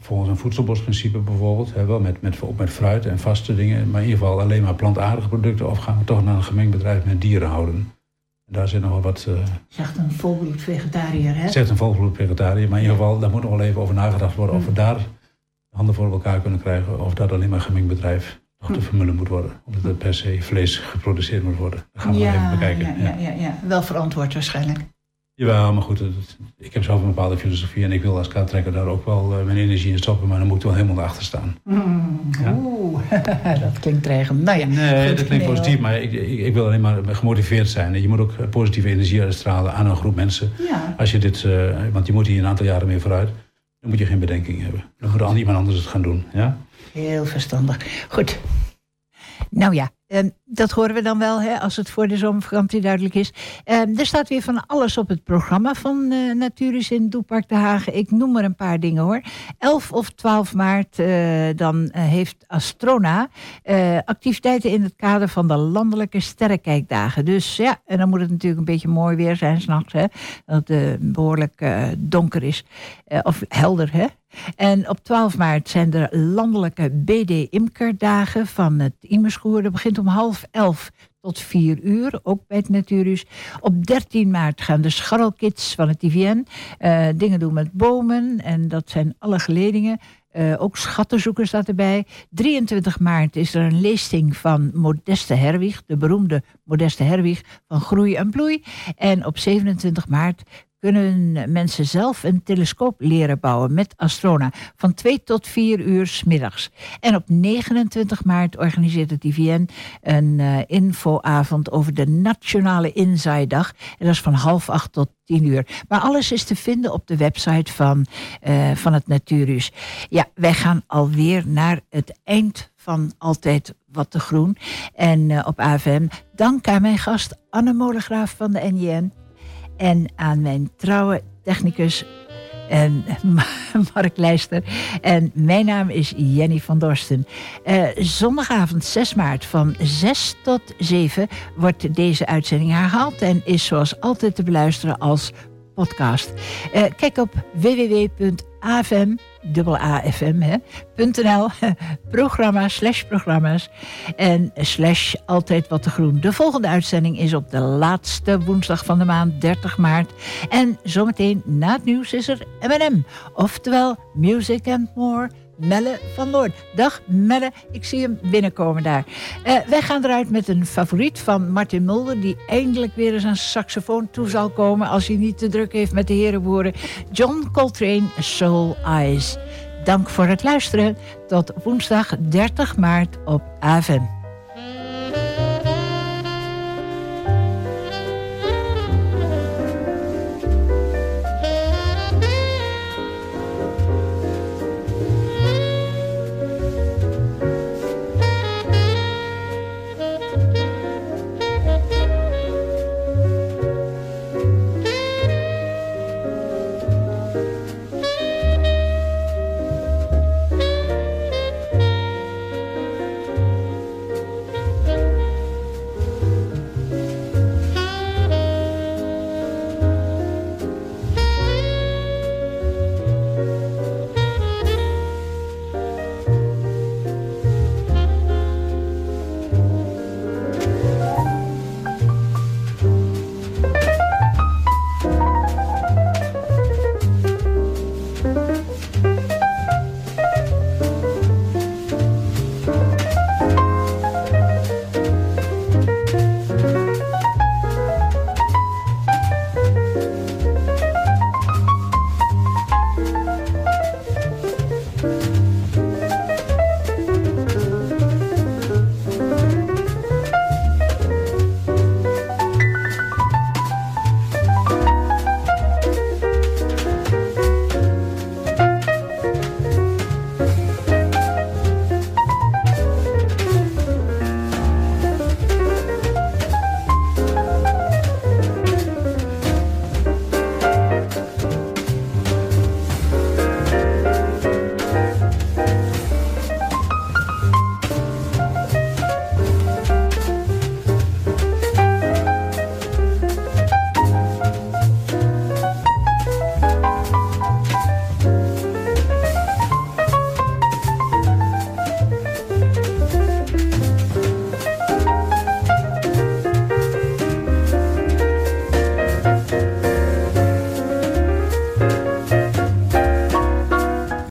Volgens een voedselbosprincipe bijvoorbeeld, hè, wel met, met, ook met fruit en vaste dingen, maar in ieder geval alleen maar plantaardige producten, of gaan we toch naar een gemengd bedrijf met dieren houden? Daar zit nog wel wat, eh Zegt een volbloed vegetariër, hè? zegt een volbloed vegetariër, maar in ieder geval, daar moet nog wel even over nagedacht worden of we daar handen voor elkaar kunnen krijgen, of dat alleen maar een gemengd bedrijf nog te vermullen moet worden, of dat er per se vlees geproduceerd moet worden. Dat gaan we even bekijken. ja, ja, ja, ja. Wel verantwoord waarschijnlijk. Jawel, maar goed, het- ik heb zelf een bepaalde filosofie en ik wil als kaarttrekker daar ook wel eh, mijn energie in stoppen, maar dan moet ik wel helemaal achter staan. Ja. Oeh, dat klinkt dreigend. Nou ja, Nee, goed, dat klinkt nee, positief, maar ik, ik, ik wil alleen maar gemotiveerd zijn. Je moet ook eh, positieve energie uitstralen aan een groep mensen. Ja, Als je dit, eh, want je moet hier een aantal jaren mee vooruit, dan moet je geen bedenking hebben. Dan moet al iemand anders het gaan doen. Ja? heel verstandig. Goed. Nou ja, ehm, dat horen we dan wel hè, als het voor de zomervakantie duidelijk is. Ehm, er staat weer van alles op het programma van eh Natuuris in Doepark de Hagen. Ik noem er een paar dingen hoor. 11 of 12 maart eh, dan eh, heeft Astrona activiteiten in het kader van de landelijke sterrenkijkdagen. Dus ja, en dan moet het natuurlijk een beetje mooi weer zijn s'nachts. Dat het eh, behoorlijk eh, donker is. Of helder hè. En op 12 maart zijn er landelijke BD-imkerdagen van het Imerschoer. Dat begint om half elf tot 4 uur, ook bij het Natuurhuis. Op 13 maart gaan de scharrelkids van het IVN eh, dingen doen met bomen. En dat zijn alle geledingen. Eh, ook schattenzoekers staat erbij. 23 maart is er een leesting van Modeste Herwig, de beroemde Modeste Herwig van Groei en Bloei. En op 27 maart kunnen mensen zelf een telescoop leren bouwen met Astrona van 2 tot 4 uur 's middags. En op 29 maart organiseert het IVN een eh, infoavond over de Nationale Inzaaidag. En dat is van half acht tot 10 uur. Maar alles is te vinden op de website van, eh, van het Natuurhuis. Ja, wij gaan alweer naar het eind van Altijd Wat te Groen. En eh, op AFM dank aan mijn gast Anne Molengraaf van de NJN. En aan mijn trouwe technicus en Mark Leister. En mijn naam is Jenny van Dorsten. Eh, zondagavond 6 maart van 6 tot 7 wordt deze uitzending herhaald en is zoals altijd te beluisteren als podcast. Eh, kijk op www.afm AFM, hè, .nl, programma, slash programma's en slash altijd wat te groen. De volgende uitzending is op de laatste woensdag van de maand, 30 maart. En zometeen na het nieuws is er M&M, oftewel Music and More. Melle van Noord. Dag Melle, ik zie hem binnenkomen daar. Eh, wij gaan eruit met een favoriet van Martin Mulder... die eindelijk weer eens aan saxofoon toe zal komen... als hij niet te druk heeft met de herenboeren. John Coltrane, Soul Eyes. Dank voor het luisteren. Tot woensdag 30 maart op AVN.